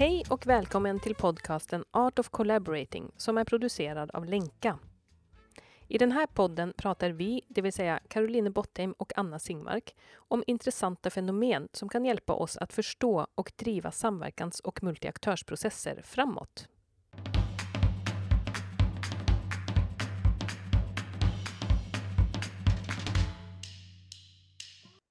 Hej och välkommen till podcasten Art of Collaborating som är producerad av Lenka. I den här podden pratar vi, det vill säga Caroline Bottheim och Anna Singmark, om intressanta fenomen som kan hjälpa oss att förstå och driva samverkans och multiaktörsprocesser framåt.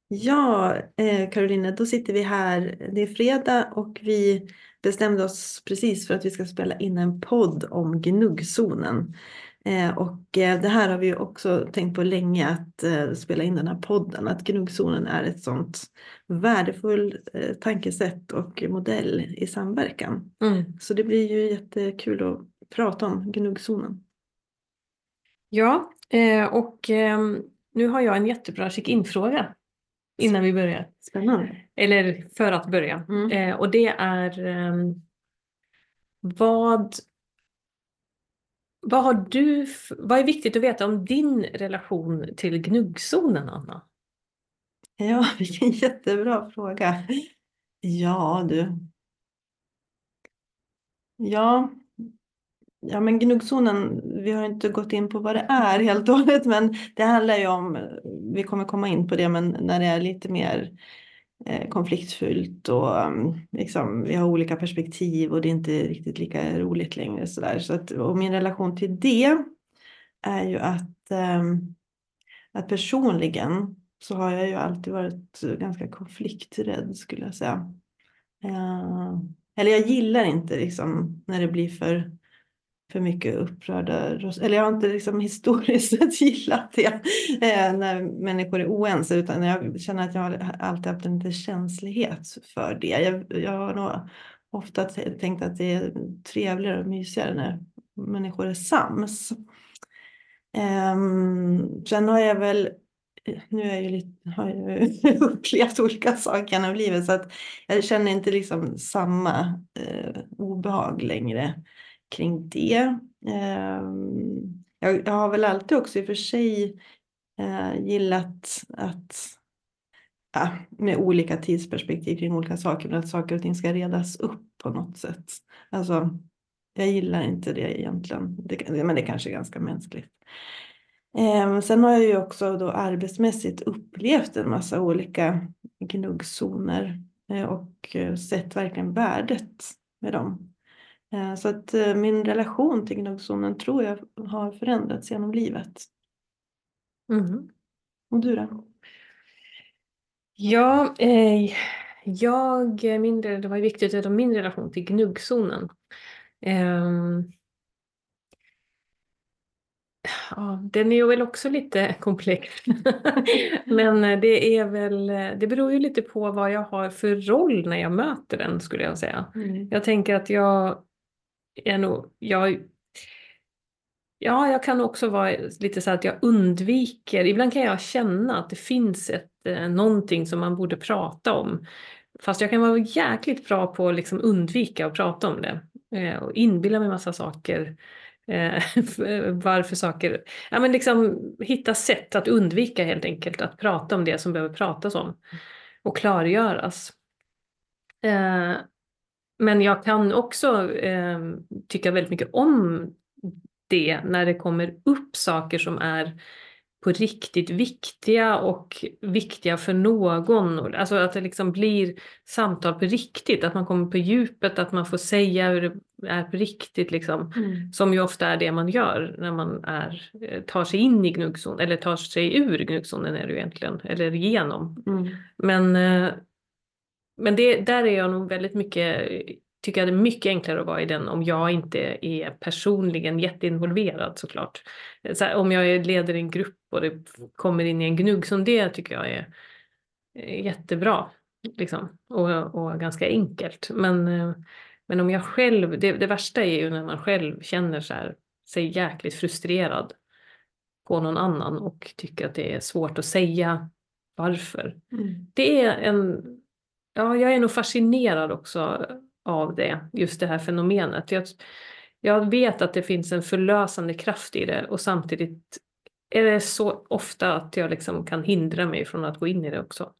Ja, eh, Caroline, då sitter vi här. Det är fredag och vi bestämde oss precis för att vi ska spela in en podd om gnuggzonen. Eh, och eh, det här har vi också tänkt på länge att eh, spela in den här podden. Att gnuggzonen är ett sånt värdefull eh, tankesätt och modell i samverkan. Mm. Så det blir ju jättekul att prata om gnuggzonen. Ja, och ehm, nu har jag en jättebra check-in-fråga innan vi börjar. Spännande. Eller för att börja. Mm. Eh, och det är ehm, vad, vad har du, vad är viktigt att veta om din relation till gnuggzonen, Anna? Ja, vilken jättebra fråga. Ja, du. Ja, ja men gnuggzonen, vi har inte gått in på vad det är helt och hållet, men det handlar ju om, vi kommer komma in på det, men när det är lite mer eh, konfliktfyllt och mm, liksom, vi har olika perspektiv och det är inte riktigt lika roligt längre. Så där. Så att, och min relation till det är ju att, ehm, att personligen så har jag ju alltid varit ganska konflikträdd skulle jag säga. Eh, eller jag gillar inte liksom när det blir för, för mycket upprörda röster. Eller jag har inte liksom historiskt sett gillat det eh, när människor är oense utan jag känner att jag har alltid haft en liten känslighet för det. Jag, jag har nog ofta tänkt att det är trevligare och mysigare när människor är sams. Um, sen har jag väl, nu är jag ju lite, har jag ju upplevt olika saker genom livet så att jag känner inte liksom samma eh, obehag längre kring det. Ehm, jag, jag har väl alltid också i och för sig eh, gillat att ja, med olika tidsperspektiv kring olika saker, men att saker och ting ska redas upp på något sätt. Alltså, jag gillar inte det egentligen, det, men det kanske är ganska mänskligt. Eh, sen har jag ju också då arbetsmässigt upplevt en massa olika gnuggzoner eh, och eh, sett verkligen värdet med dem. Eh, så att eh, min relation till gnuggzonen tror jag har förändrats genom livet. Mhm. Och du då? Ja, eh, jag, min, det var viktigt att min relation till gnuggzonen. Ehm, ja, den är ju väl också lite komplex. Men eh, det är väl, eh, det beror ju lite på vad jag har för roll när jag möter den skulle jag säga. Jag tänker att jag är nog, jag, ja, jag kan också vara lite så att jag undviker, ibland kan jag känna att det finns ett, eh, någonting som man borde prata om. Fast jag kan vara jäkligt bra på att liksom undvika att prata om det. Eh, och inbilla mig massa saker. Eh, varför saker, ja men liksom hitta sätt att undvika helt enkelt att prata om det som behöver pratas om. Och klargöras. Men jag kan också eh, tycka väldigt mycket om det när det kommer upp saker som är på riktigt viktiga och viktiga för någon. Alltså att det liksom blir samtal på riktigt, att man kommer på djupet, att man får säga hur det är på riktigt liksom. Mm. Som ju ofta är det man gör när man är, eh, tar sig in i gnuggzonen, eller tar sig ur gnuggzonen är det ju egentligen, eller igenom. Mm. Men, eh, men det, där är jag nog väldigt mycket, tycker jag det är mycket enklare att vara i den om jag inte är personligen jätteinvolverad såklart. Så här, om jag leder en grupp och det kommer in i en gnugg som det tycker jag är jättebra. Liksom, och, och ganska enkelt. Men, men om jag själv, det, det värsta är ju när man själv känner så här, sig jäkligt frustrerad på någon annan och tycker att det är svårt att säga varför. Mm. Det är en, ja jag är nog fascinerad också av det, just det här fenomenet. Jag, jag vet att det finns en förlösande kraft i det och samtidigt är det så ofta att jag liksom kan hindra mig från att gå in i det också.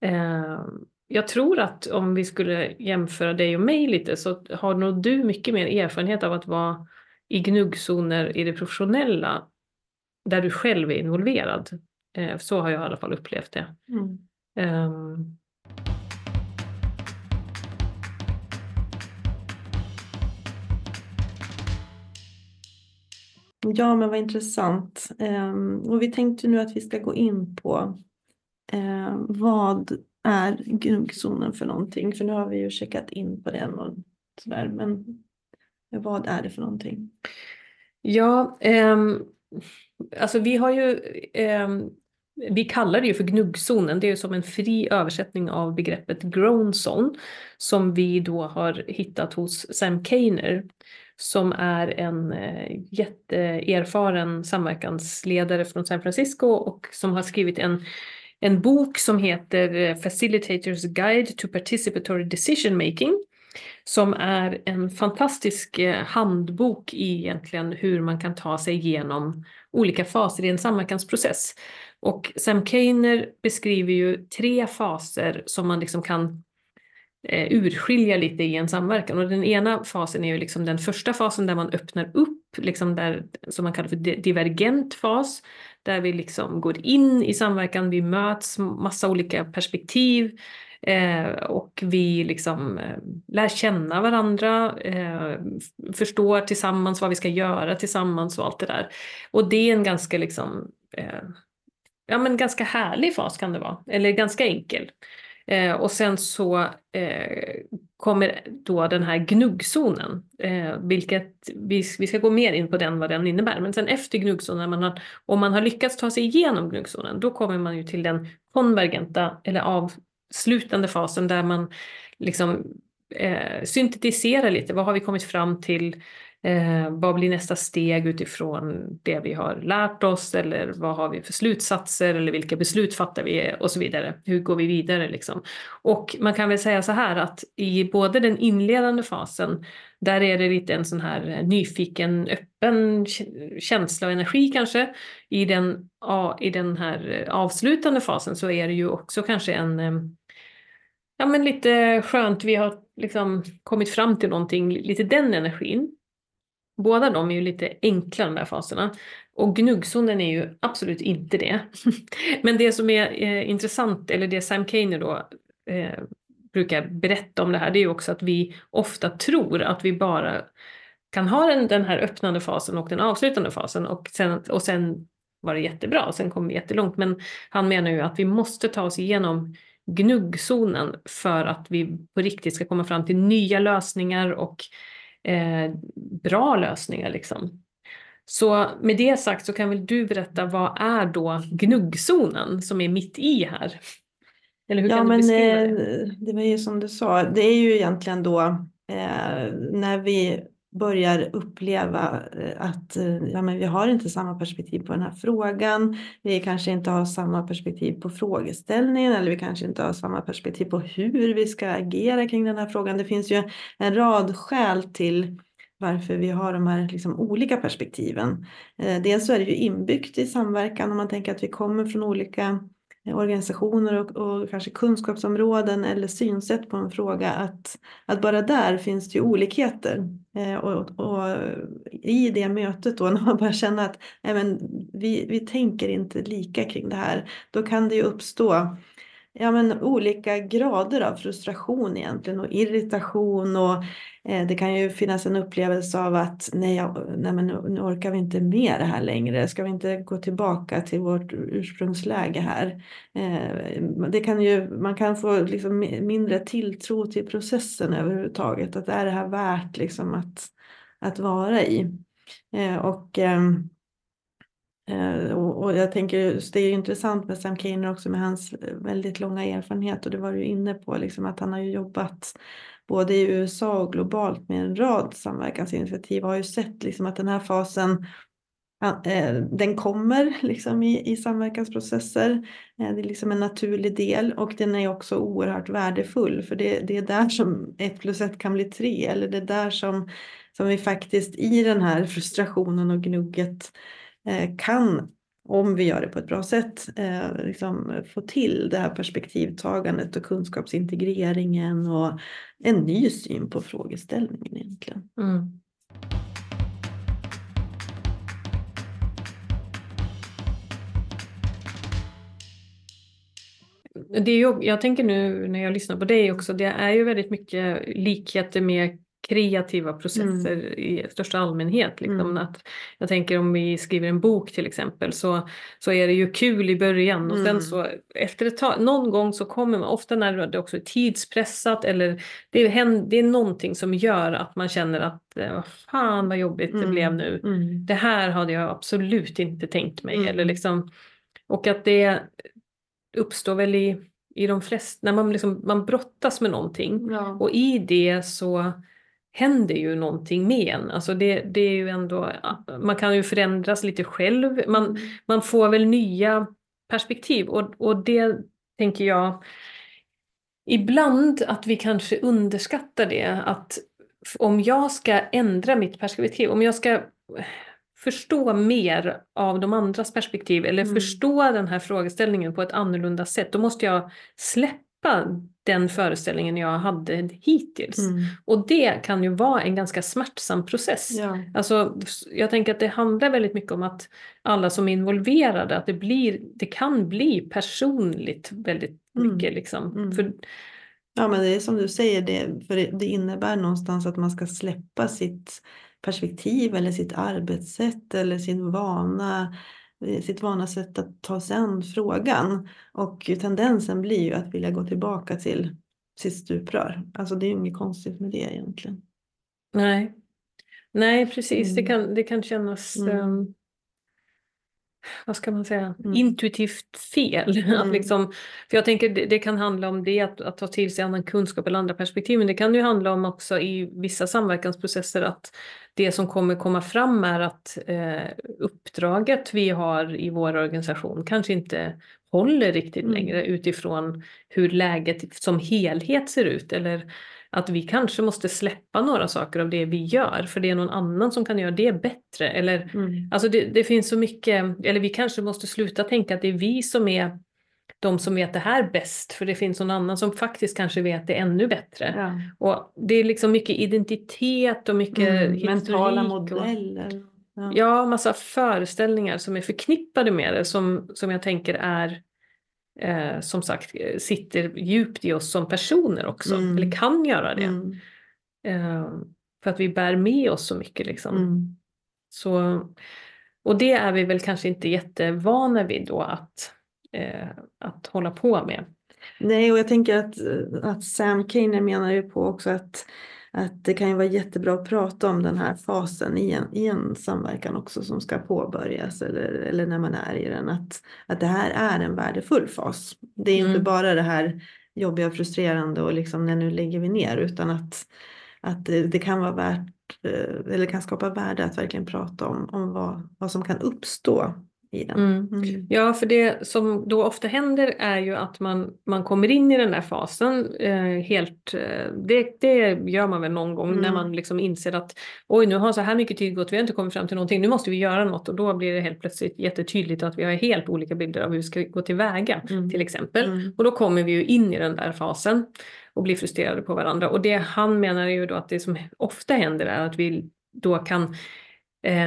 Eh, jag tror att om vi skulle jämföra dig och mig lite så har nog du mycket mer erfarenhet av att vara i gnuggzoner i det professionella där du själv är involverad. Eh, så har jag i alla fall upplevt det. Mm. Um, Ja, men vad intressant. Ehm, och vi tänkte nu att vi ska gå in på ehm, vad är gnuggzonen för någonting? För nu har vi ju checkat in på den och sådär. Men vad är det för någonting? Ja, eh, alltså vi har ju ehm, vi kallar det ju för gnuggzonen, det är ju som en fri översättning av begreppet grown zone som vi då har hittat hos Sam Kainer som är en eh, jätteerfaren samverkansledare från San Francisco och som har skrivit en, en bok som heter eh, Facilitators Guide to Participatory Decision Making som är en fantastisk eh, handbok i egentligen hur man kan ta sig igenom olika faser i en samverkansprocess. Och Sam Kainer beskriver ju tre faser som man liksom kan eh, urskilja lite i en samverkan. Och den ena fasen är ju liksom den första fasen där man öppnar upp, liksom där, som man kallar för divergent fas, där vi liksom går in i samverkan, vi möts massa olika perspektiv eh, och vi liksom eh, lär känna varandra, eh, förstår tillsammans vad vi ska göra tillsammans och allt det där. Och det är en ganska liksom eh, ja men ganska härlig fas kan det vara, eller ganska enkel. Eh, och sen så eh, kommer då den här gnuggzonen, eh, vilket vi, vi ska gå mer in på den vad den innebär. Men sen efter gnuggzonen, man har, om man har lyckats ta sig igenom gnuggzonen, då kommer man ju till den konvergenta eller avslutande fasen där man liksom eh, syntetiserar lite, vad har vi kommit fram till Eh, vad blir nästa steg utifrån det vi har lärt oss eller vad har vi för slutsatser eller vilka beslut fattar vi och så vidare. Hur går vi vidare liksom? Och man kan väl säga så här att i både den inledande fasen där är det lite en sån här eh, nyfiken, öppen känsla och energi kanske. I den, I den här eh, avslutande fasen så är det ju också kanske en eh, ja men lite skönt, vi har liksom kommit fram till någonting, lite den energin. Båda de är ju lite enkla de där faserna. Och gnuggzonen är ju absolut inte det. Men det som är eh, intressant, eller det Sam Kainer då eh, brukar berätta om det här, det är ju också att vi ofta tror att vi bara kan ha den, den här öppnande fasen och den avslutande fasen och sen, och sen var det jättebra, och sen kom vi jättelångt. Men han menar ju att vi måste ta oss igenom gnuggzonen för att vi på riktigt ska komma fram till nya lösningar och eh, bra lösningar. Liksom. Så med det sagt så kan väl du berätta vad är då gnuggzonen som är mitt i här? Eller hur ja, kan du beskriva det? Eh, det var ju som du sa, det är ju egentligen då eh, när vi börjar uppleva eh, att eh, ja, men vi har inte samma perspektiv på den här frågan. Vi kanske inte har samma perspektiv på frågeställningen eller vi kanske inte har samma perspektiv på hur vi ska agera kring den här frågan. Det finns ju en rad skäl till varför vi har de här liksom olika perspektiven. Eh, dels så är det ju inbyggt i samverkan om man tänker att vi kommer från olika organisationer och, och, kanske kunskapsområden eller synsätt på en fråga att, att bara där finns det ju olikheter. Eh, och, och, i det mötet då när man börjar känna att nej men, vi, vi tänker inte lika kring det här, då kan det ju uppstå ja, men, olika grader av frustration egentligen och irritation och eh, det kan ju finnas en upplevelse av att nej, jag, nej men nu, orkar vi inte med det här längre. Ska vi inte gå tillbaka till vårt ursprungsläge här? Eh, det kan ju, man kan få liksom mindre tilltro till processen överhuvudtaget. Att är det här värt liksom att, att vara i? Eh, och Eh, Eh, och, jag tänker, det är ju intressant med Sam Kainer också med hans eh, väldigt långa erfarenhet. Och det var du inne på, liksom att han har ju jobbat både i USA och globalt med en rad samverkansinitiativ. Och har ju sett liksom att den här fasen eh, den kommer liksom i, i samverkansprocesser. Det är liksom en naturlig del och den är också oerhört värdefull. För det, det är där som ett plus ett kan bli tre. Eller det är där som, som vi faktiskt i den här frustrationen och gnugget Eh, Eh, kan om vi gör det på ett bra sätt, eh, liksom få till det här perspektivtagandet och kunskapsintegreringen och en ny syn på frågeställningen egentligen. Mm. Det är ju, jag tänker nu när jag lyssnar på dig också, det är ju väldigt mycket likheter med kreativa processer mm. i största allmänhet. Liksom. Mm. Att, jag tänker om vi skriver en bok till exempel så, så är det ju kul i början och mm. sen så efter ett tag, någon gång så kommer man, ofta när det också är tidspressat eller det är, det är någonting som gör att man känner att eh, fan vad jobbigt det mm. blev nu. Mm. Det här hade jag absolut inte tänkt mig. Eller liksom, och att det uppstår väl i, i de flesta, när man, liksom, man brottas med någonting ja. och i det så händer ju någonting med en. Alltså det, det är ju ändå, man kan ju förändras lite själv, man, mm. man får väl nya perspektiv och, och det tänker jag ibland att vi kanske underskattar det att om jag ska ändra mitt perspektiv, om jag ska förstå mer av de andras perspektiv eller mm. förstå den här frågeställningen på ett annorlunda sätt, då måste jag släppa den föreställningen jag hade hittills. Mm. Och det kan ju vara en ganska smärtsam process. Ja. Alltså, jag tänker att det handlar väldigt mycket om att alla som är involverade, att det, blir, det kan bli personligt väldigt mm. mycket. Liksom. Mm. För, ja men det är som du säger, det, för det innebär någonstans att man ska släppa sitt perspektiv eller sitt arbetssätt eller sin vana sitt vana sätt att ta sig an frågan. Och tendensen blir ju att vilja gå tillbaka till sitt stuprör. Alltså det är ju inget konstigt med det egentligen. Nej, Nej precis. Mm. Det, kan, det kan kännas mm. um, vad ska man säga, mm. intuitivt fel. Mm. Att liksom, för jag tänker det, det, kan handla om det, att, att ta till sig annan kunskap eller andra perspektiv, men det kan ju handla om också i vissa samverkansprocesser att det som kommer komma fram är att eh, uppdraget vi har i vår organisation kanske inte håller riktigt mm. längre utifrån hur läget som helhet ser ut eller att vi kanske måste släppa några saker av det vi gör för det är någon annan som kan göra det bättre. Eller, mm. Alltså det, det, finns så mycket, eller vi kanske måste sluta tänka att det är vi som är de som vet det här bäst för det finns någon annan som faktiskt kanske vet det ännu bättre. Ja. Och det är liksom mycket identitet och mycket mm, mentala modeller. Ja. ja, massa föreställningar som är förknippade med det som, som jag tänker är eh, som sagt eh, sitter djupt i oss som personer också, mm. eller kan göra det. Mm. Eh, för att vi bär med oss så mycket liksom. Mm. Så, och det är vi väl kanske inte jättevana vid då att, eh, att hålla på med. Nej, och jag tänker att, att Sam Kane menar ju på också att att det kan ju vara jättebra att prata om den här fasen i en, i en samverkan också som ska påbörjas eller, eller när man är i den. Att, att det här är en värdefull fas. Det är mm. inte bara det här jobbiga och frustrerande och liksom när nu lägger vi ner utan att, att det, det kan vara värt eh, eller kan skapa värde att verkligen prata om, om vad, vad som kan uppstå i den. Mm. Mm. Ja, för det som då ofta händer är ju att man, man kommer in i den där fasen eh, helt, eh, det, det gör man väl någon gång mm. när man liksom inser att oj nu har så här mycket tid gått, vi har inte kommit fram till någonting, nu måste vi göra något och då blir det helt plötsligt jättetydligt att vi har helt olika bilder av hur vi ska gå tillväga mm. till exempel. Mm. Och då kommer vi ju in i den där fasen och blir frustrerade på varandra och det han menar ju då att det som ofta händer är att vi då kan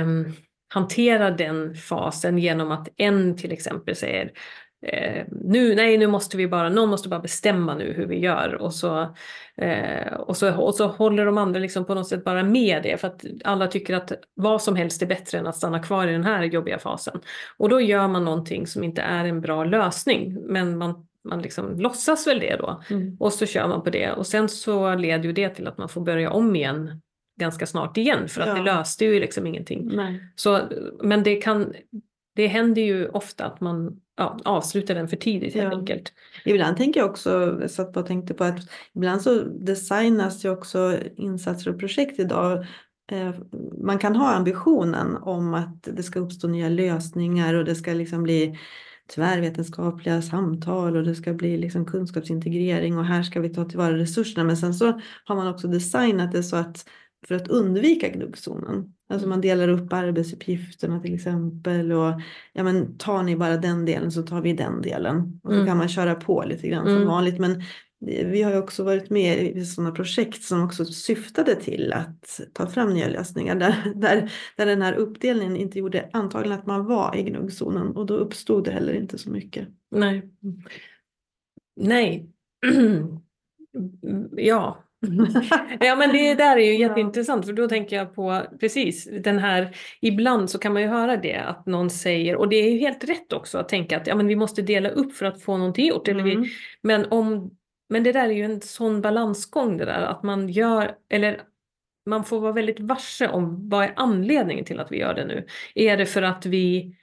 um, hantera den fasen genom att en till exempel säger eh, nu, nej nu måste vi bara, någon måste bara bestämma nu hur vi gör och så, eh, och så, och så håller de andra liksom på något sätt bara med det för att alla tycker att vad som helst är bättre än att stanna kvar i den här jobbiga fasen. Och då gör man någonting som inte är en bra lösning men man man liksom låtsas väl det då mm. och så kör man på det och sen så leder ju det till att man får börja om igen ganska snart igen för att ja. det löste ju liksom ingenting. Så, men det, kan, det händer ju ofta att man ja, avslutar den för tidigt helt ja. enkelt. Ibland tänker jag också, jag satt och tänkte på att ibland så designas ju också insatser och projekt idag eh, man kan ha ambitionen om att det ska uppstå nya lösningar och det ska liksom bli tvärvetenskapliga samtal och det ska bli liksom kunskapsintegrering och här ska vi ta tillvara resurserna. Men sen så har man också designat det så att för att undvika gnuggzonen Alltså man delar upp arbetsuppgifterna till exempel och ja men tar ni bara den delen så tar vi den delen. Och så Mm. kan man köra på lite grann som Mm. vanligt men vi har ju också varit med i sådana projekt som också syftade till att ta fram nya lösningar där, där, där den här uppdelningen inte gjorde antagligen att man var i gnuggzonen och då uppstod det heller inte så mycket. Nej. Nej. ja. Ja men det där är ju jätteintressant för då tänker jag på precis den här, ibland så kan man ju höra det att någon säger, och det är ju helt rätt också att tänka att ja, men vi måste dela upp för att få någonting gjort. Eller vi, Mm. men, om, men det där är ju en sån balansgång det där att man gör, eller man får vara väldigt varse om vad är anledningen till att vi gör det nu. Är det för att vi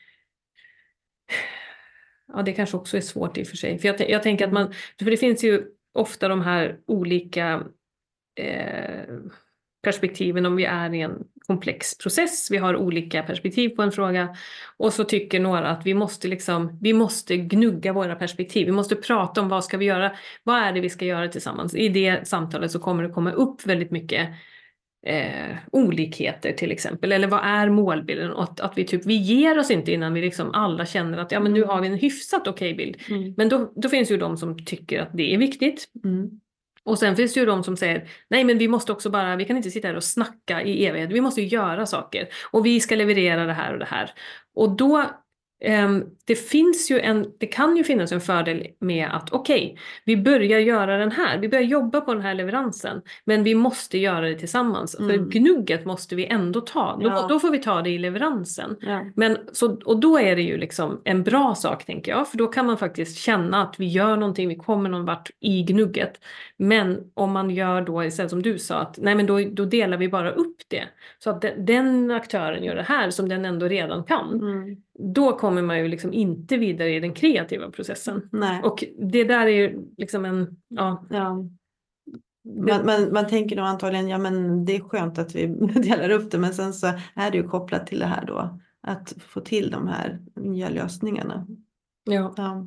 Ja, det kanske också är svårt i och för sig. För jag, jag tänker att man, för det finns ju ofta de här olika eh, perspektiven om vi är i en komplex process. Vi har olika perspektiv på en fråga och så tycker några att vi måste liksom, vi måste gnugga våra perspektiv. Vi måste prata om vad ska vi göra? Vad är det vi ska göra tillsammans? I det samtalet så kommer det komma upp väldigt mycket eh, olikheter till exempel. Eller vad är målbilden? Att, att vi typ, vi ger oss inte innan vi liksom alla känner att ja men nu har vi en hyfsat okej bild. Mm. Men då, då finns ju de som tycker att det är viktigt. Mm. Och sen finns det ju de som säger nej men vi måste också bara, vi kan inte sitta här och snacka i evighet, vi måste ju göra saker. Och vi ska leverera det här och det här. Och då, det finns ju en, det kan ju finnas en fördel med att okej, vi börjar göra den här, vi börjar jobba på den här leveransen, men vi måste göra det tillsammans. För Mm. gnugget måste vi ändå ta, då, Ja. då får vi ta det i leveransen. Ja. Men, så, och då är det ju liksom en bra sak tänker jag, för då kan man faktiskt känna att vi gör någonting, vi kommer någon vart i gnugget. Men om man gör då istället som du sa, att nej men då, då delar vi bara upp det. Så att den, den aktören gör det här som den ändå redan kan. Mm. Då kommer man ju liksom inte vidare i den kreativa processen. Nej. Och det där är ju liksom en, ja, Ja. Man, man, man tänker nog antagligen, ja men det är skönt att vi delar upp det, men sen så är det ju kopplat till det här då, att få till de här nya lösningarna. ja. Ja.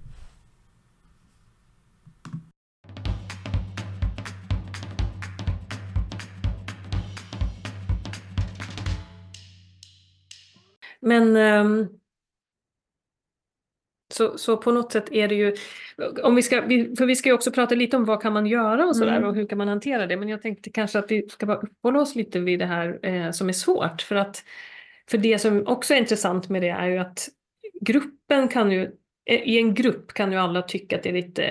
Men ehm, så, så på något sätt är det ju, om vi ska, för vi ska ju också prata lite om vad kan man göra och sådär Mm. och hur kan man hantera det. Men jag tänkte kanske att vi ska bara uppehålla oss lite vid det här eh, som är svårt. För att för det som också är intressant med det är ju att gruppen kan ju, eh, i en grupp kan ju alla tycka att det är lite,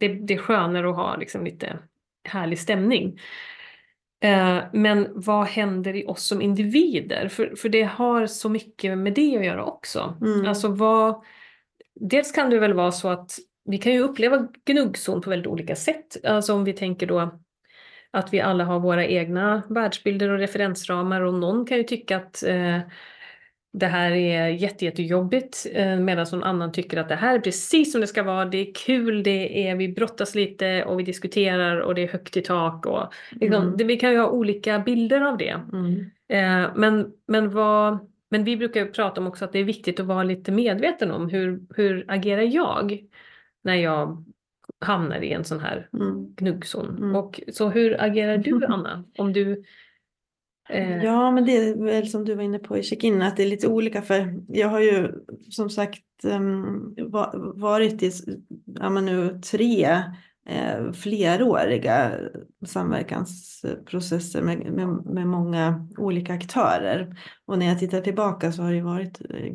det, det är skönare att ha liksom lite härlig stämning. Eh, Men vad händer i oss som individer? För, för det har så mycket med det att göra också. Mm. Alltså vad, dels kan det väl vara så att vi kan ju uppleva gnugzon på väldigt olika sätt. Alltså om vi tänker då att vi alla har våra egna världsbilder och referensramar och någon kan ju tycka att eh, det här är jätte, jättejobbigt eh, medan någon annan tycker att det här är precis som det ska vara, det är kul, det är, vi brottas lite och vi diskuterar och det är högt i tak och liksom, Mm. det, vi kan ju ha olika bilder av det. Mm. Eh, men, men, vad, men vi brukar ju prata om också att det är viktigt att vara lite medveten om hur, hur agerar jag när jag hamnar i en sån här Mm. gnuggzon. Mm. Och så hur agerar du Anna? Om du... Eh. Ja, men det är väl som du var inne på i check-in, att det är lite olika för jag har ju som sagt ehm, varit i ja, men nu tre eh, fleråriga samverkansprocesser med, med, med många olika aktörer. Och när jag tittar tillbaka så har det varit eh,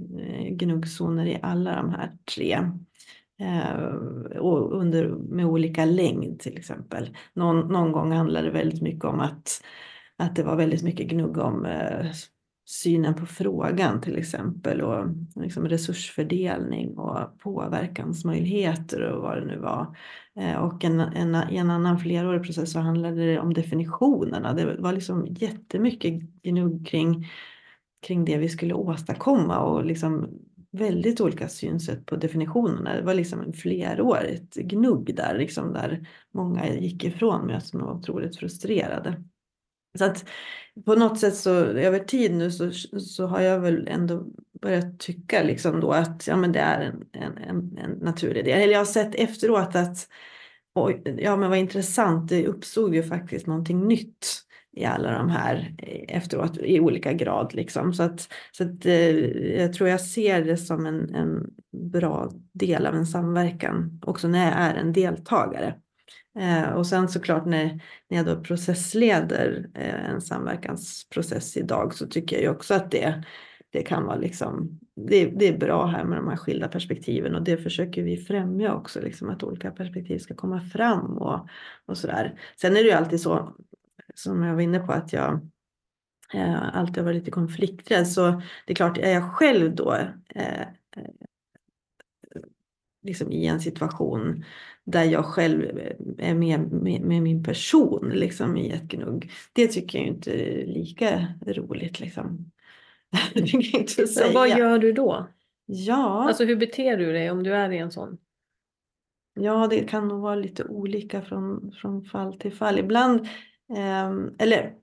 gnuggzoner i alla de här tre. Och under, med olika längd till exempel. Någon, någon gång handlar det väldigt mycket om att att det var väldigt mycket gnugg om eh, synen på frågan till exempel och liksom resursfördelning och påverkansmöjligheter och vad det nu var. Eh, och en, en, i en annan flerårig process så handlade det om definitionerna. Det var liksom jättemycket gnugg kring, kring det vi skulle åstadkomma och liksom väldigt olika synsätt på definitionerna. Det var liksom en flerårigt gnugg där, liksom där många gick ifrån mig och var otroligt frustrerade. Så att på något sätt så över tid nu så, så har jag väl ändå börjat tycka liksom då att ja, men det är en, en, en, en naturlig del. Eller jag har sett efteråt att oj, ja men vad intressant, det uppstod ju faktiskt någonting nytt i alla de här eh, efteråt i olika grad liksom. Så att, så att eh, jag tror jag ser det som en, en bra del av en samverkan också när jag är en deltagare. Eh, och sen såklart när, när jag då processleder eh, en samverkansprocess idag så tycker jag ju också att det, det kan vara liksom, det, det är bra här med de här skilda perspektiven och det försöker vi främja också, liksom att olika perspektiv ska komma fram och, och sådär. Sen är det ju alltid så, som jag var inne på, att jag eh, alltid har varit lite konflikträdd så det är klart, är jag själv då eh, eh liksom i en situation där jag själv är med, med, med, min person liksom i ett gnugg. Det tycker jag inte är lika roligt liksom. det inte säga. Vad gör du då? Ja. Alltså hur beter du dig om du är i en sån? Ja, det kan nog vara lite olika från, från fall till fall. Ibland, eh, eller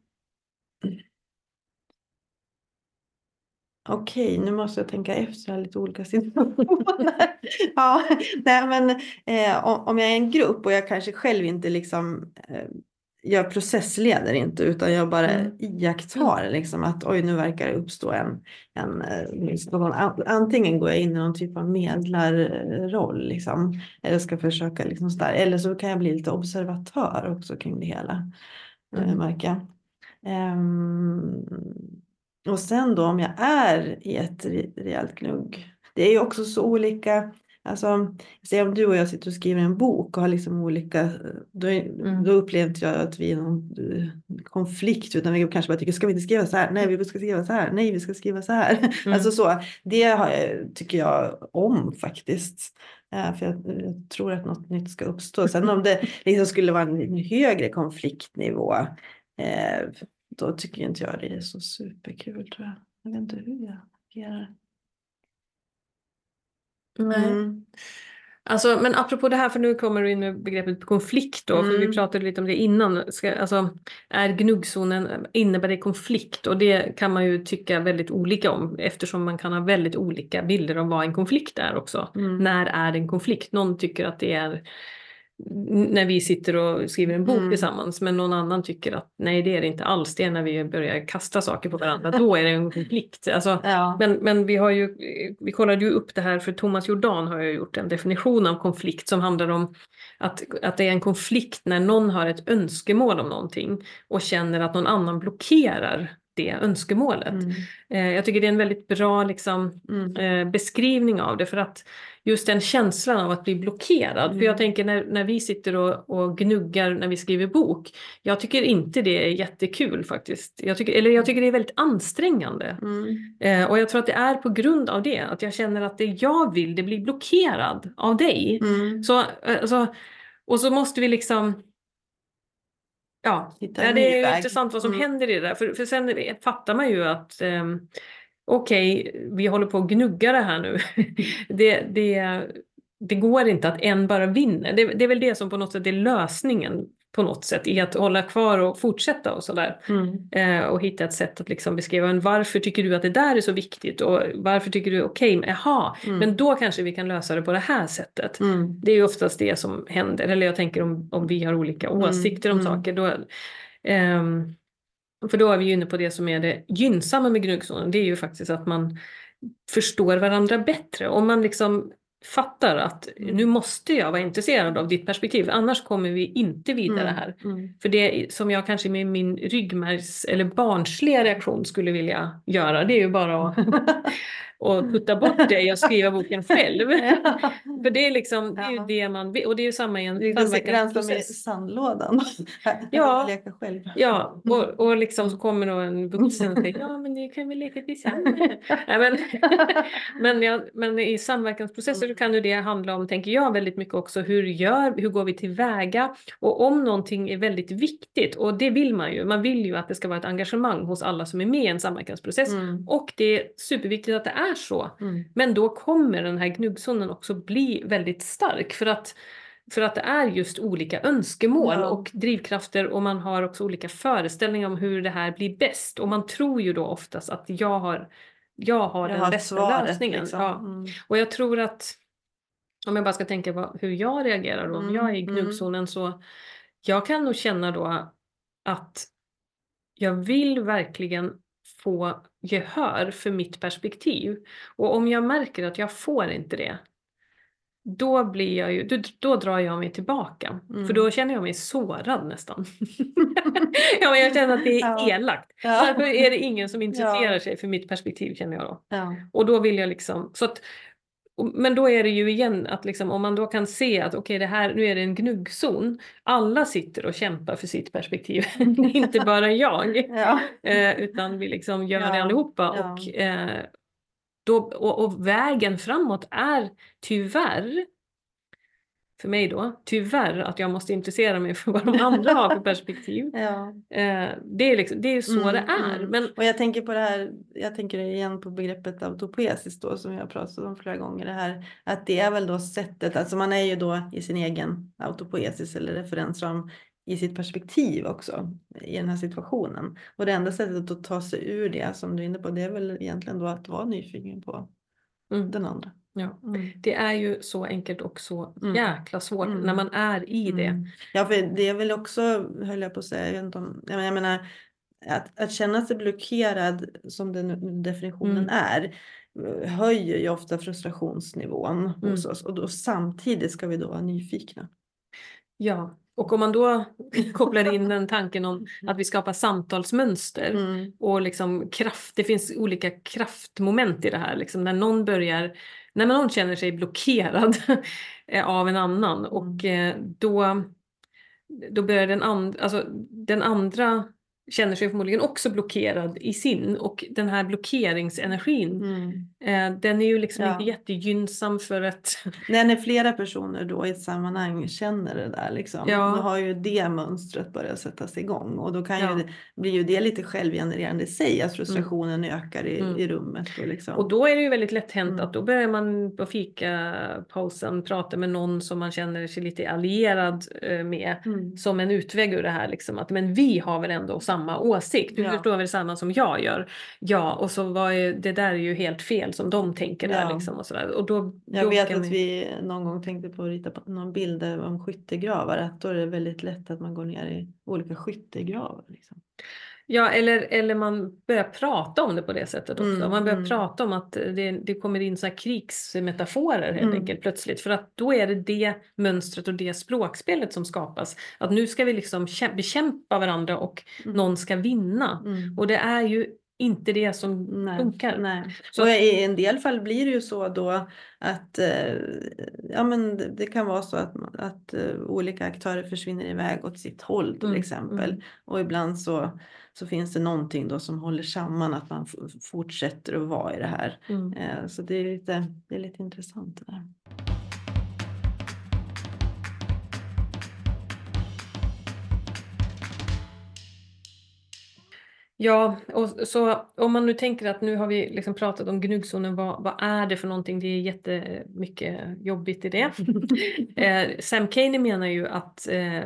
Okej, nu måste jag tänka efter här lite olika situationer. ja, nej, men eh, om jag är en grupp och jag kanske själv inte liksom eh, jag processleder inte utan jag bara mm. iakttar liksom att oj nu verkar det uppstå en, en, en antingen går jag in i någon typ av medlarroll liksom eller ska försöka liksom där, eller så kan jag bli lite observatör också kring det hela eh, mm. märka. Um, och sen då om jag är i ett rejält gnugg. Det är ju också så olika. Alltså, säg om du och jag sitter och skriver en bok och har liksom olika, då, mm. då upplever inte jag att vi är någon eh, konflikt utan vi kanske bara tycker, ska vi inte skriva så här? Nej, vi ska skriva så här. Nej, vi ska skriva så här. Mm. Alltså så, det tycker jag om faktiskt. Uh, för jag, jag, tror att något nytt ska uppstå. Sen om det liksom skulle vara en högre konfliktnivå, uh, då tycker inte jag det är så superkul tror jag. Jag vet inte hur jag agerar. Nej. Mm. Alltså, men apropå det här, för nu kommer du in med begreppet konflikt då, mm. för vi mm. pratade lite om det innan. Ska, alltså, är gnuggzonen, innebär det konflikt? Och det kan man ju tycka väldigt olika om eftersom man kan ha väldigt olika bilder om vad en konflikt är också. Mm. När är en konflikt? Någon tycker att det är när vi sitter och skriver en bok mm. tillsammans men någon annan tycker att nej det är det inte alls, det är när vi börjar kasta saker på varandra, då är det en konflikt. Alltså, ja. men, men vi har ju, vi kollade ju upp det här för Thomas Jordan har ju gjort en definition av konflikt som handlar om att, att det är en konflikt när någon har ett önskemål om någonting och känner att någon annan blockerar det önskemålet. Mm. Eh, jag tycker det är en väldigt bra liksom, mm. eh, beskrivning av det för att just den känslan av att bli blockerad. Mm. För jag mm. tänker när, när vi sitter och, och gnuggar när vi skriver bok. Jag tycker inte det är jättekul faktiskt. Jag tycker, eller jag tycker det är väldigt ansträngande. Mm. Eh, och jag tror att det är på grund av det. Att jag känner att det jag vill det blir blockerad av dig. Mm. Så, alltså, och så måste vi liksom Ja, ja det är intressant vad som mm. händer i det där. För, för sen fattar man ju att um, okej, okay, vi håller på att gnugga det här nu. det, det, det går inte att en bara vinner. Det, det, är väl det som på något sätt är lösningen på något sätt i att hålla kvar och fortsätta och sådär. Mm. Eh, och hitta ett sätt att liksom beskriva men varför tycker du att det där är så viktigt och varför tycker du okej, okay, jaha, mm. men då kanske vi kan lösa det på det här sättet. Mm. Det är ju oftast det som händer, eller jag tänker om, om vi har olika mm. åsikter om mm. saker. Då, ehm, för då är vi ju inne på det som är det gynnsamma med gnuggzonen, det är ju faktiskt att man förstår varandra bättre. Om man liksom fattar att mm. nu måste jag vara intresserad av ditt perspektiv, annars kommer vi inte vidare mm, här. Mm. För det som jag kanske med min ryggmärgs eller barnsliga reaktion skulle vilja göra, det är ju bara att och putta bort det och skriva boken själv. För det är liksom, det är ju det man vill. Och det är ju samma i en samverkansprocess. i sandlådan. ja, själv. Ja, och, och liksom så kommer då en vuxen och säger ja men det kan vi leka tillsammans. Nej, men, men, ja, men i samverkansprocesser så kan ju det handla om, tänker jag, väldigt mycket också hur gör, hur går vi tillväga och om någonting är väldigt viktigt och det vill man ju, man vill ju att det ska vara ett engagemang hos alla som är med i en samverkansprocess mm. och det är superviktigt att det är så. Mm. Men då kommer den här gnuggzonen också bli väldigt stark för att för att det är just olika önskemål ja. och drivkrafter och man har också olika föreställningar om hur det här blir bäst. Och man tror ju då oftast att jag har, jag har jag den har bästa svaret, lösningen. Liksom. Ja. Mm. Och jag tror att, om jag bara ska tänka på hur jag reagerar då, om mm. jag är i mm. gnuggzonen så jag kan nog känna då att jag vill verkligen få gehör för mitt perspektiv. Och om jag märker att jag får inte det, då, blir jag ju, då, då drar jag mig tillbaka. Mm. För då känner jag mig sårad nästan. ja, men jag känner att det är ja. elakt. Ja. Varför är det ingen som intresserar ja. sig för mitt perspektiv känner jag då. Ja. Och då vill jag liksom, så att, men då är det ju igen att liksom, om man då kan se att okej okay, det här, nu är det en gnuggzon. Alla sitter och kämpar för sitt perspektiv, inte bara jag. Ja. Eh, utan vi liksom gör ja. det allihopa. Ja. Och, eh, då, och, och, vägen framåt är tyvärr, för mig då, tyvärr att jag måste intressera mig för vad de andra har för perspektiv. Ja. Eh, det, är liksom, det är så mm, det är. Mm. Men... Och jag tänker på det här, jag tänker igen på begreppet autopoesis då som jag har pratat om flera gånger. Det här, att det är väl då sättet, alltså man är ju då i sin egen autopoesis eller referensram i sitt perspektiv också i den här situationen. Och det enda sättet att ta sig ur det som du är inne på det är väl egentligen då att vara nyfiken på mm. den andra. Ja. Mm. Det är ju så enkelt och så mm. jäkla svårt mm. när man är i det. Mm. Ja, för det är väl också, höll jag på att säga, jag, om, jag menar att, att känna sig blockerad som den definitionen mm. är höjer ju ofta frustrationsnivån hos oss och då samtidigt ska vi då vara nyfikna. Ja, och om man då kopplar in den tanken om att vi skapar samtalsmönster mm. och liksom kraft, det finns olika kraftmoment i det här. Liksom när någon börjar, när någon känner sig blockerad av en annan och mm. eh, då, då börjar den, and, alltså, den andra känner sig förmodligen också blockerad i sin och den här blockeringsenergin mm. eh, den är ju liksom ja. inte jättegynnsam för att... Nej, när flera personer då i ett sammanhang känner det där liksom, ja. då har ju det mönstret börjat sättas igång och då kan ja. ju, blir ju det lite självgenererande i sig att frustrationen mm. ökar i, mm. i rummet. Och, liksom. och då är det ju väldigt lätt hänt mm. att då börjar man på fikapausen prata med någon som man känner sig lite allierad eh, med mm. som en utväg ur det här liksom att men vi har väl ändå samma samma åsikt. Du ja. förstår väl samma som jag gör. Ja, och så var ju, det där är ju helt fel som de tänker där liksom och sådär. Och då, jag vet att vi... vi någon gång tänkte på att rita på någon bild om skyttegravar. Att då är det väldigt lätt att man går ner i olika skyttegravar. Liksom. Ja, eller, eller man börjar prata om det på det sättet också. Mm, man börjar mm. prata om att det, det kommer in så krigsmetaforer helt mm. enkelt plötsligt. För att då är det det mönstret och det språkspelet som skapas. Att nu ska vi liksom bekämpa varandra och mm. någon ska vinna. Mm. Och det är ju inte det som nej, funkar. Nej. Så och i en del fall blir det ju så då att eh, ja, men det, kan vara så att, att uh, olika aktörer försvinner iväg åt sitt håll till mm, exempel. Mm. Och ibland så, så finns det någonting då som håller samman att man fortsätter att vara i det här. Mm. Eh, så det är, lite, det är lite intressant. Det där. Ja, och så om man nu tänker att nu har vi liksom pratat om gnuggzonen, vad, vad är det för någonting? Det är jättemycket jobbigt i det. eh, Sam Caney menar ju att, eh,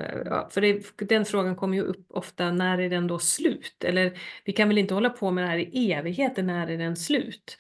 för det, den frågan kommer ju upp ofta, när är den då slut? Eller vi kan väl inte hålla på med det här i evigheter, när är den slut?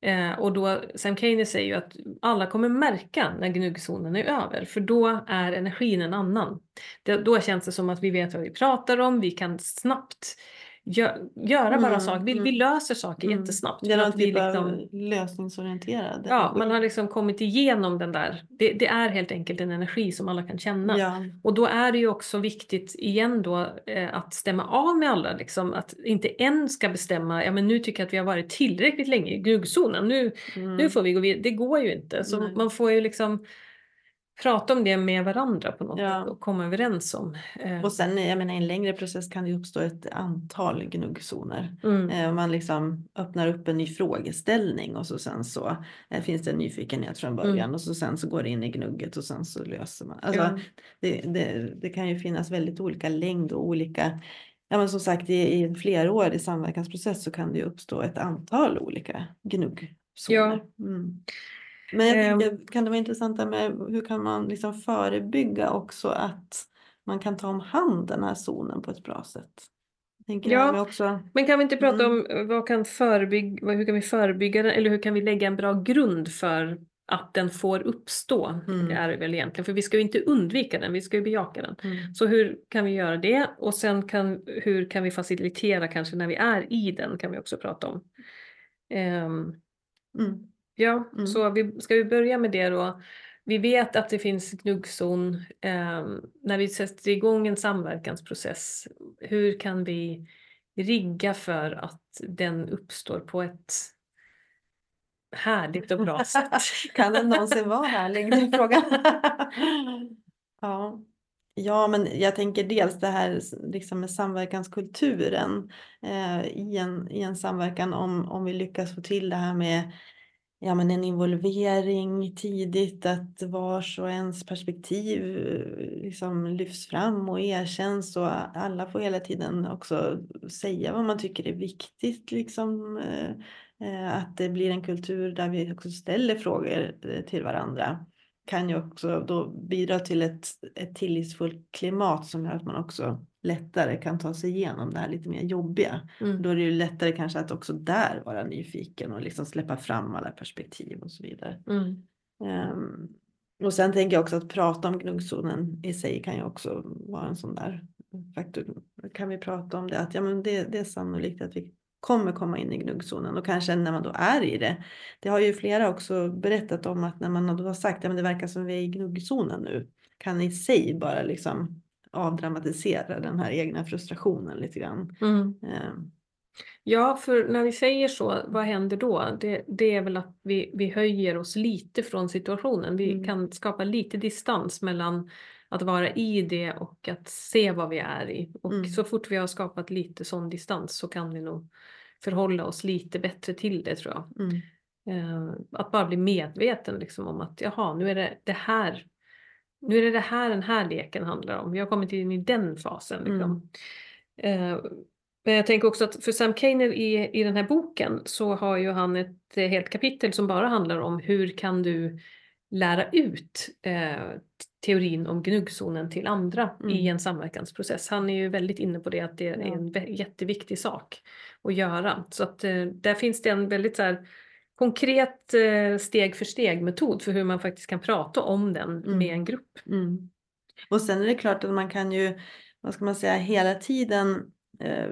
Eh, och då, Sam Caney säger ju att alla kommer märka när gnuggzonen är över, för då är energin en annan. Det, då känns det som att vi vet vad vi pratar om, vi kan snabbt gö göra bara Mm, saker. Vi, mm. vi löser saker Mm. jättesnabbt. Det är någon typ liksom- lösningsorienterad. Ja, man har liksom kommit igenom den där. Det, det är helt enkelt en energi som alla kan känna. Ja. Och då är det ju också viktigt igen då eh, att stämma av med alla. Liksom, att inte en ska bestämma, ja men nu tycker jag att vi har varit tillräckligt länge i gnuggzonen, nu, Mm. nu får vi gå vidare. Det går ju inte. Så Nej. man får ju liksom prata om det med varandra på något Ja. sätt och komma överens om. eh, Och sen jag menar, i en längre process kan det uppstå ett antal gnuggzoner. mm, Eh, man liksom öppnar upp en ny frågeställning och så sen så eh, finns det en nyfikenhet från början Mm. och så sen så går det in i gnugget och sen så löser man. Alltså, ja. det, det, det kan ju finnas väldigt olika längd och olika Ja men som sagt i, i en flerårig samverkansprocess så kan det ju uppstå ett antal olika gnuggzoner. Ja. Men jag Ehm. tänker, kan det vara intressant med hur kan man liksom förebygga också att man kan ta om hand den här zonen på ett bra sätt? Tänker Ja. också, Men kan vi inte prata Mm. om vad kan förebygga, hur kan vi förebygga den eller hur kan vi lägga en bra grund för att den får uppstå? Mm. Det är det väl egentligen, för vi ska ju inte undvika den, vi ska ju bejaka den. mm, Så hur kan vi göra det? Och sen kan, hur kan vi facilitera kanske när vi är i den kan vi också prata om. Ehm, mm, ja, Mm. så vi, ska vi börja med det då? Vi vet att det finns knuggzon. ehm, när vi sätter igång en samverkansprocess, hur kan vi rigga för att den uppstår på ett härligt och bra sätt? kan den någonsin vara härlig? Det är frågan. ja. ja, men jag tänker dels det här liksom med samverkanskulturen eh, i, en, i en samverkan om, om vi lyckas få till det här med ja, men en involvering tidigt, att vars och ens perspektiv eh, liksom lyfts fram och erkänns och alla får hela tiden också säga vad man tycker är viktigt. Liksom, eh, eh, att det blir en kultur där vi också ställer frågor till varandra kan ju också då bidra till ett, ett tillitsfullt klimat som gör att man också lättare kan ta sig igenom det här lite mer jobbiga. Mm. Då är det ju lättare kanske att också där vara nyfiken och liksom släppa fram alla perspektiv och så vidare. Mm. Ehm, och sen tänker jag också att prata om gnuggzonen i sig kan ju också vara en sån där faktor. Kan vi prata om det att ja, men det, det är sannolikt att vi kommer komma in i gnuggzonen och kanske när man då är i det. Det har ju flera också berättat om att när man då har sagt att ja, det verkar som vi är i gnuggzonen nu kan i sig bara liksom avdramatisera den här egna frustrationen lite grann. Mm. Ehm, Ja, för när vi säger så, vad händer då? Det, det är väl att vi, vi höjer oss lite från situationen. Vi Mm. kan skapa lite distans mellan att vara i det och att se vad vi är i. Och Mm. så fort vi har skapat lite sån distans så kan vi nog förhålla oss lite bättre till det tror jag. mm. Eh, att bara bli medveten liksom om att jaha, nu är det det här. Nu är det det här den här leken handlar om. Vi har kommit in i den fasen. Liksom. Eh, men jag tänker också att för Sam Kainer i, i den här boken så har ju han ett eh, helt kapitel som bara handlar om hur kan du lära ut eh, teorin om gnuggzonen till andra Mm. i en samverkansprocess. Han är ju väldigt inne på det att det är en jätteviktig sak att göra. Så att eh, där finns det en väldigt så här, konkret eh, steg för steg metod för hur man faktiskt kan prata om den Mm. med en grupp. Mm. Och sen är det klart att man kan ju, vad ska man säga, hela tiden eh,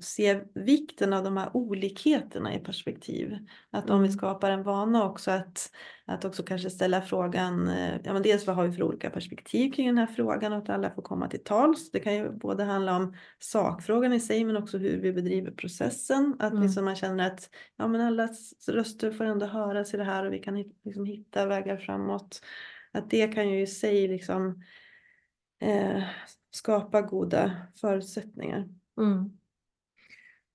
se vikten av de här olikheterna i perspektiv. Att om vi Mm. skapar en vana också att, att också kanske ställa frågan, eh, ja men dels vad har vi för olika perspektiv kring den här frågan och att alla får komma till tals. Det kan ju både handla om sakfrågan i sig men också hur vi bedriver processen. Att Mm. liksom man känner att ja men allas röster får ändå höras i det här och vi kan liksom hitta vägar framåt. Att det kan ju i sig liksom eh, skapa goda förutsättningar. Mm.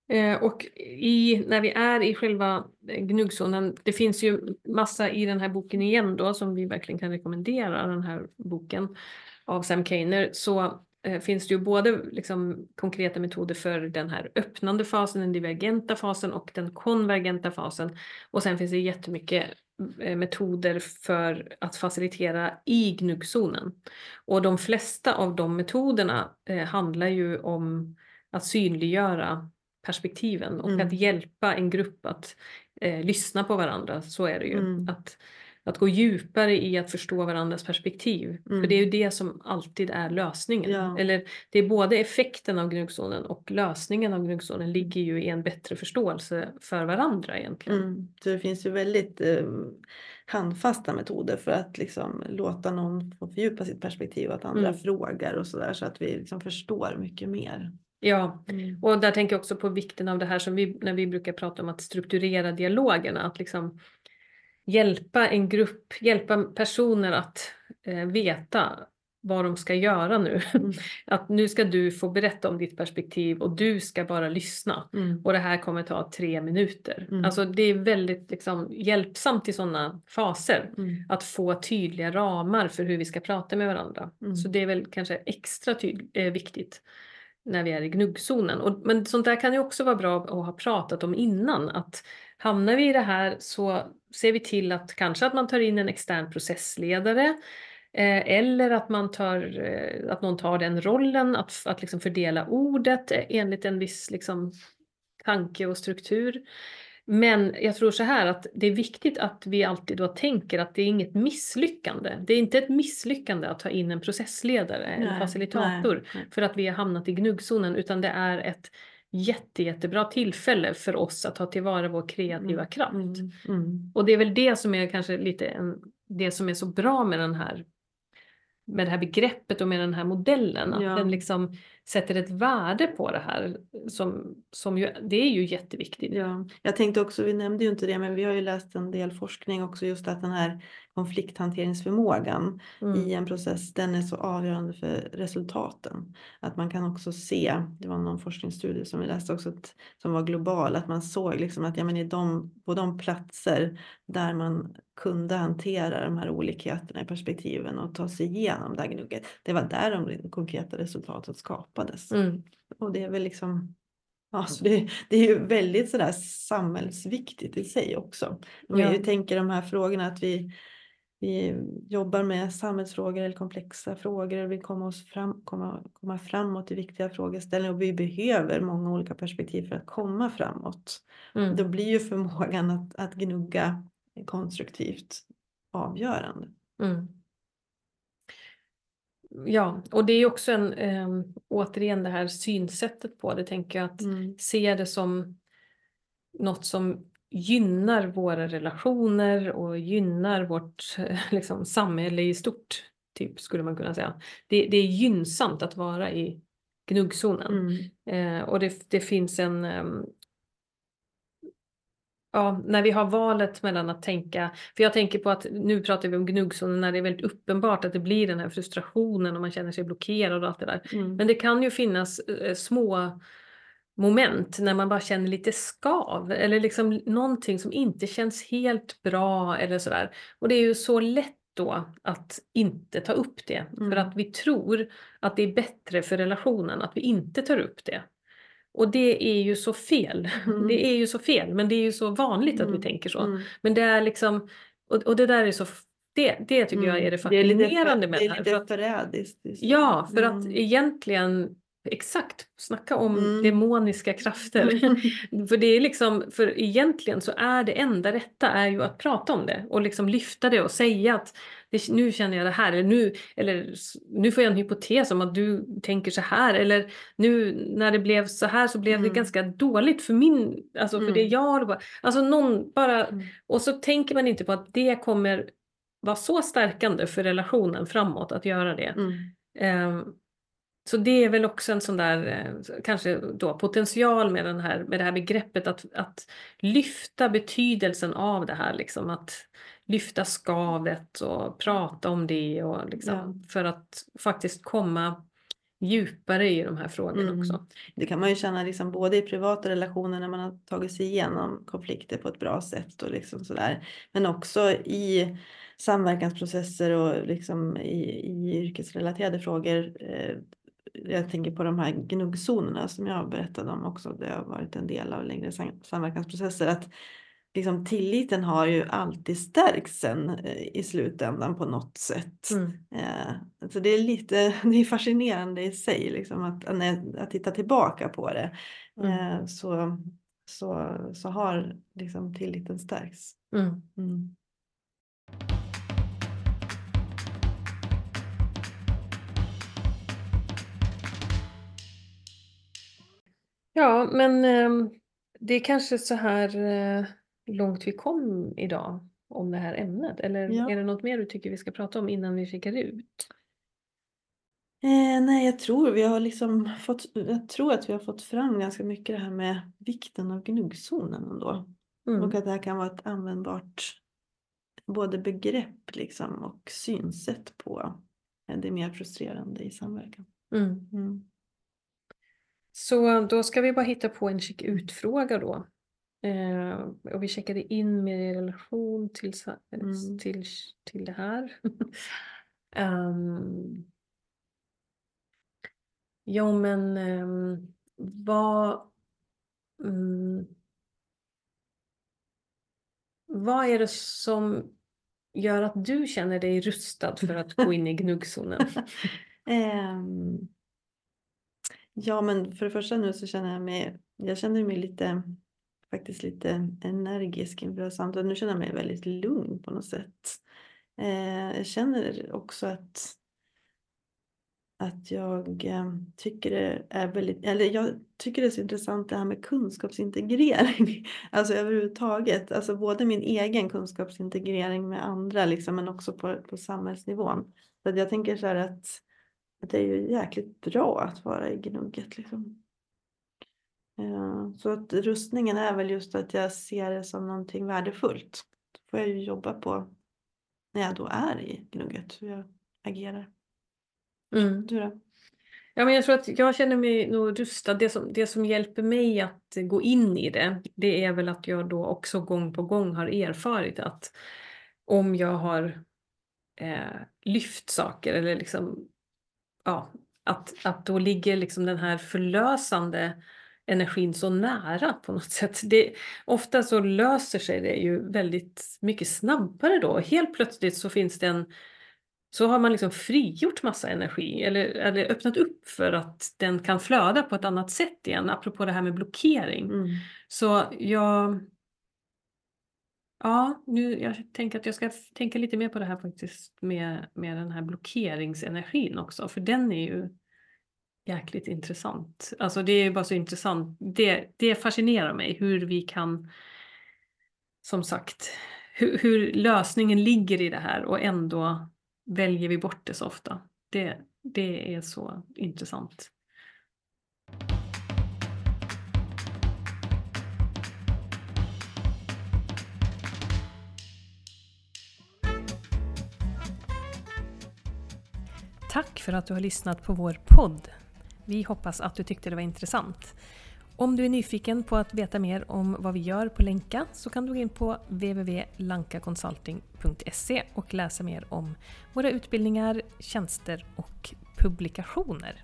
Eh, och i, när vi är i själva eh, gnuggzonen, det finns ju massa i den här boken igen då som vi verkligen kan rekommendera den här boken av Sam Kainer så eh, finns det ju både liksom konkreta metoder för den här öppnande fasen, den divergenta fasen och den konvergenta fasen. Och sen finns det jättemycket metoder för att facilitera i gnuggzonen. Och de flesta av de metoderna handlar ju om att synliggöra perspektiven och Mm. att hjälpa en grupp att eh, lyssna på varandra. Så är det ju. Mm. Att att gå djupare i att förstå varandras perspektiv. Mm. För det är ju det som alltid är lösningen. Ja. Eller det är både effekten av gnuggzonen och lösningen av gnuggzonen ligger ju i en bättre förståelse för varandra egentligen. Mm. Så det finns ju väldigt eh, handfasta metoder för att liksom låta någon få fördjupa sitt perspektiv och att andra Mm. frågar och sådär så att vi liksom förstår mycket mer. Ja, Mm. och där tänker jag också på vikten av det här som vi, när vi brukar prata om att strukturera dialogerna, att liksom hjälpa en grupp, hjälpa personer att eh, veta vad de ska göra nu. Mm. Att nu ska du få berätta om ditt perspektiv och du ska bara lyssna. Mm. Och det här kommer ta tre minuter. Mm. Alltså det är väldigt liksom, hjälpsamt i sådana faser. Mm. Att få tydliga ramar för hur vi ska prata med varandra. Så det är väl kanske extra tyd- eh, viktigt när vi är i gnuggzonen. Och, men sånt där kan ju också vara bra att ha pratat om innan. Att hamnar vi i det här så ser vi till att kanske att man tar in en extern processledare. Eh, eller att, man tar, eh, att någon tar den rollen att, att liksom fördela ordet enligt en viss liksom, tanke och struktur. Men jag tror så här att det är viktigt att vi alltid då tänker att det är inget misslyckande. Det är inte ett misslyckande att ta in en processledare Nej, facilitator nej, för att vi har hamnat i gnuggzonen utan det är ett jätte, jättebra tillfälle för oss att ta tillvara vår kreativa kraft. Mm. Mm. Och det är väl det som är kanske lite en, det som är så bra med den här med det här begreppet och med den här modellen. Att Ja. den liksom sätter ett värde på det här. Som, som ju, det är ju jätteviktigt. Ja, jag tänkte också, vi nämnde ju inte det, men vi har ju läst en del forskning också just att den här konflikthanteringsförmågan Mm. i en process, den är så avgörande för resultaten. Att man kan också se, det var någon forskningsstudie som vi läste också, att, som var global, att man såg liksom att ja, men i de, på de platser där man kunde hantera de här olikheterna i perspektiven och ta sig igenom det här gnugget, det var där de konkreta resultaten skapades. Mm. Och det är väl liksom Ja, så det, det är ju väldigt sådär samhällsviktigt i sig också. Om Ja. tänker de här frågorna att vi, vi jobbar med samhällsfrågor eller komplexa frågor och vill komma, oss fram, komma, komma framåt i viktiga frågeställningar och vi behöver många olika perspektiv för att komma framåt. Mm. Då blir ju förmågan att, att gnugga konstruktivt avgörande. Mm. Ja, och det är också en, eh, återigen det här synsättet på det, tänker jag att Mm. se det som något som gynnar våra relationer och gynnar vårt liksom, samhälle i stort, typ skulle man kunna säga. Det, det är gynnsamt att vara i gnuggzonen. Mm. Eh, och det, det finns en... ja, när vi har valet mellan att tänka... För jag tänker på att nu pratar vi om gnuggzonen när det är väldigt uppenbart att det blir den här frustrationen och man känner sig blockerad och allt det där. Mm. Men det kan ju finnas eh, små moment när man bara känner lite skav eller liksom någonting som inte känns helt bra eller sådär. Och det är ju så lätt då att inte ta upp det för Mm. att vi tror att det är bättre för relationen att vi inte tar upp det. Och det är ju så fel. Mm. Det är ju så fel men det är ju så vanligt att vi Mm. tänker så. Mm. Men det är liksom, och, och det där är så, det, det tycker jag är det Mm. fascinerande med det det här. är för lite förrädiskt. Ja, för att Mm. egentligen Exakt, snacka om Mm. demoniska krafter. för det är liksom, för egentligen så är det enda rätta är ju att prata om det och liksom lyfta det och säga att det, nu känner jag det här eller nu, eller nu får jag en hypotes om att du tänker så här eller nu när det blev så här så blev det Mm. ganska dåligt för min, alltså för det Mm. jag håller på. Alltså någon bara, Mm. och så tänker man inte på att det kommer vara så stärkande för relationen framåt att göra det. Mm. Så det är väl också en sån där eh, kanske då potential med, den här, med det här begreppet att, att lyfta betydelsen av det här liksom att lyfta skavet och prata om det och liksom Ja. för att faktiskt komma djupare i de här frågorna Mm. också. Det kan man ju känna liksom både i privata relationer när man har tagit sig igenom konflikter på ett bra sätt och liksom sådär. Men också i samverkansprocesser och liksom i, i yrkesrelaterade frågor. Eh, jag tänker på de här gnuggzonerna som jag berättade om också. Det har varit en del av längre sam- samverkansprocesser. Att liksom tilliten har ju alltid stärkts sen eh, i slutändan på något sätt. Mm. Eh, så det är lite det är fascinerande i sig liksom att, att titta tillbaka på det. Mm. Eh, så, så, så har liksom tilliten stärkts. Mm. Mm. Ja, men eh, det är kanske så här eh, långt vi kom idag om det här ämnet. Eller Ja. är det något mer du tycker vi ska prata om innan vi skickar ut? Eh, nej, jag tror vi har liksom fått, jag tror att vi har fått fram ganska mycket det här med vikten av gnuggzonen ändå. Mm. Och att det här kan vara ett användbart både begrepp liksom och synsätt på eh, det mer frustrerande i samverkan. Mm. Mm. Så då ska vi bara hitta på en check ut-fråga då. Eh, och vi checkade in med i relation till, Mm. till, till det här. um, jo men um, vad... mm, vad är det som gör att du känner dig rustad för att gå in i gnuggzonen? Ehm, ja, men för det första nu så känner jag mig, jag känner mig lite, faktiskt lite energisk inför det här samtalet. Nu känner jag mig väldigt lugn på något sätt. Eh, jag känner också att att jag eh, tycker det är väldigt, eller jag tycker det är så intressant det här med kunskapsintegrering. Alltså överhuvudtaget, alltså både min egen kunskapsintegrering med andra liksom, men också på, på samhällsnivån. Så att jag tänker så här att, att det är ju jäkligt bra att vara i gnugget liksom. Eh, Så att rustningen är väl just att jag ser det som någonting värdefullt. Det får jag ju jobba på när jag då är i gnugget, hur jag agerar. Mm. Du då? Ja, men jag tror att jag känner mig nog rustad. Det som, det som hjälper mig att gå in i det, det är väl att jag då också gång på gång har erfarit att om jag har eh, lyft saker eller liksom, ja, att, att då ligger liksom den här förlösande energin så nära på något sätt. Det, ofta så löser sig det ju väldigt mycket snabbare då. Helt plötsligt så finns det en så har man liksom frigjort massa energi eller, eller öppnat upp för att den kan flöda på ett annat sätt igen, apropå det här med blockering. Mm. Så jag... Ja, nu, jag tänker att jag ska tänka lite mer på det här faktiskt med, med den här blockeringsenergin också, för den är ju jäkligt intressant. Alltså det är bara så intressant. Det, det fascinerar mig hur vi kan, som sagt, hur, hur lösningen ligger i det här och ändå väljer vi bort det så ofta. Det, det är så intressant. Tack för att du har lyssnat på vår podd. Vi hoppas att du tyckte det var intressant. Om du är nyfiken på att veta mer om vad vi gör på Länka så kan du gå in på www.lankaconsulting.se och läsa mer om våra utbildningar, tjänster och publikationer.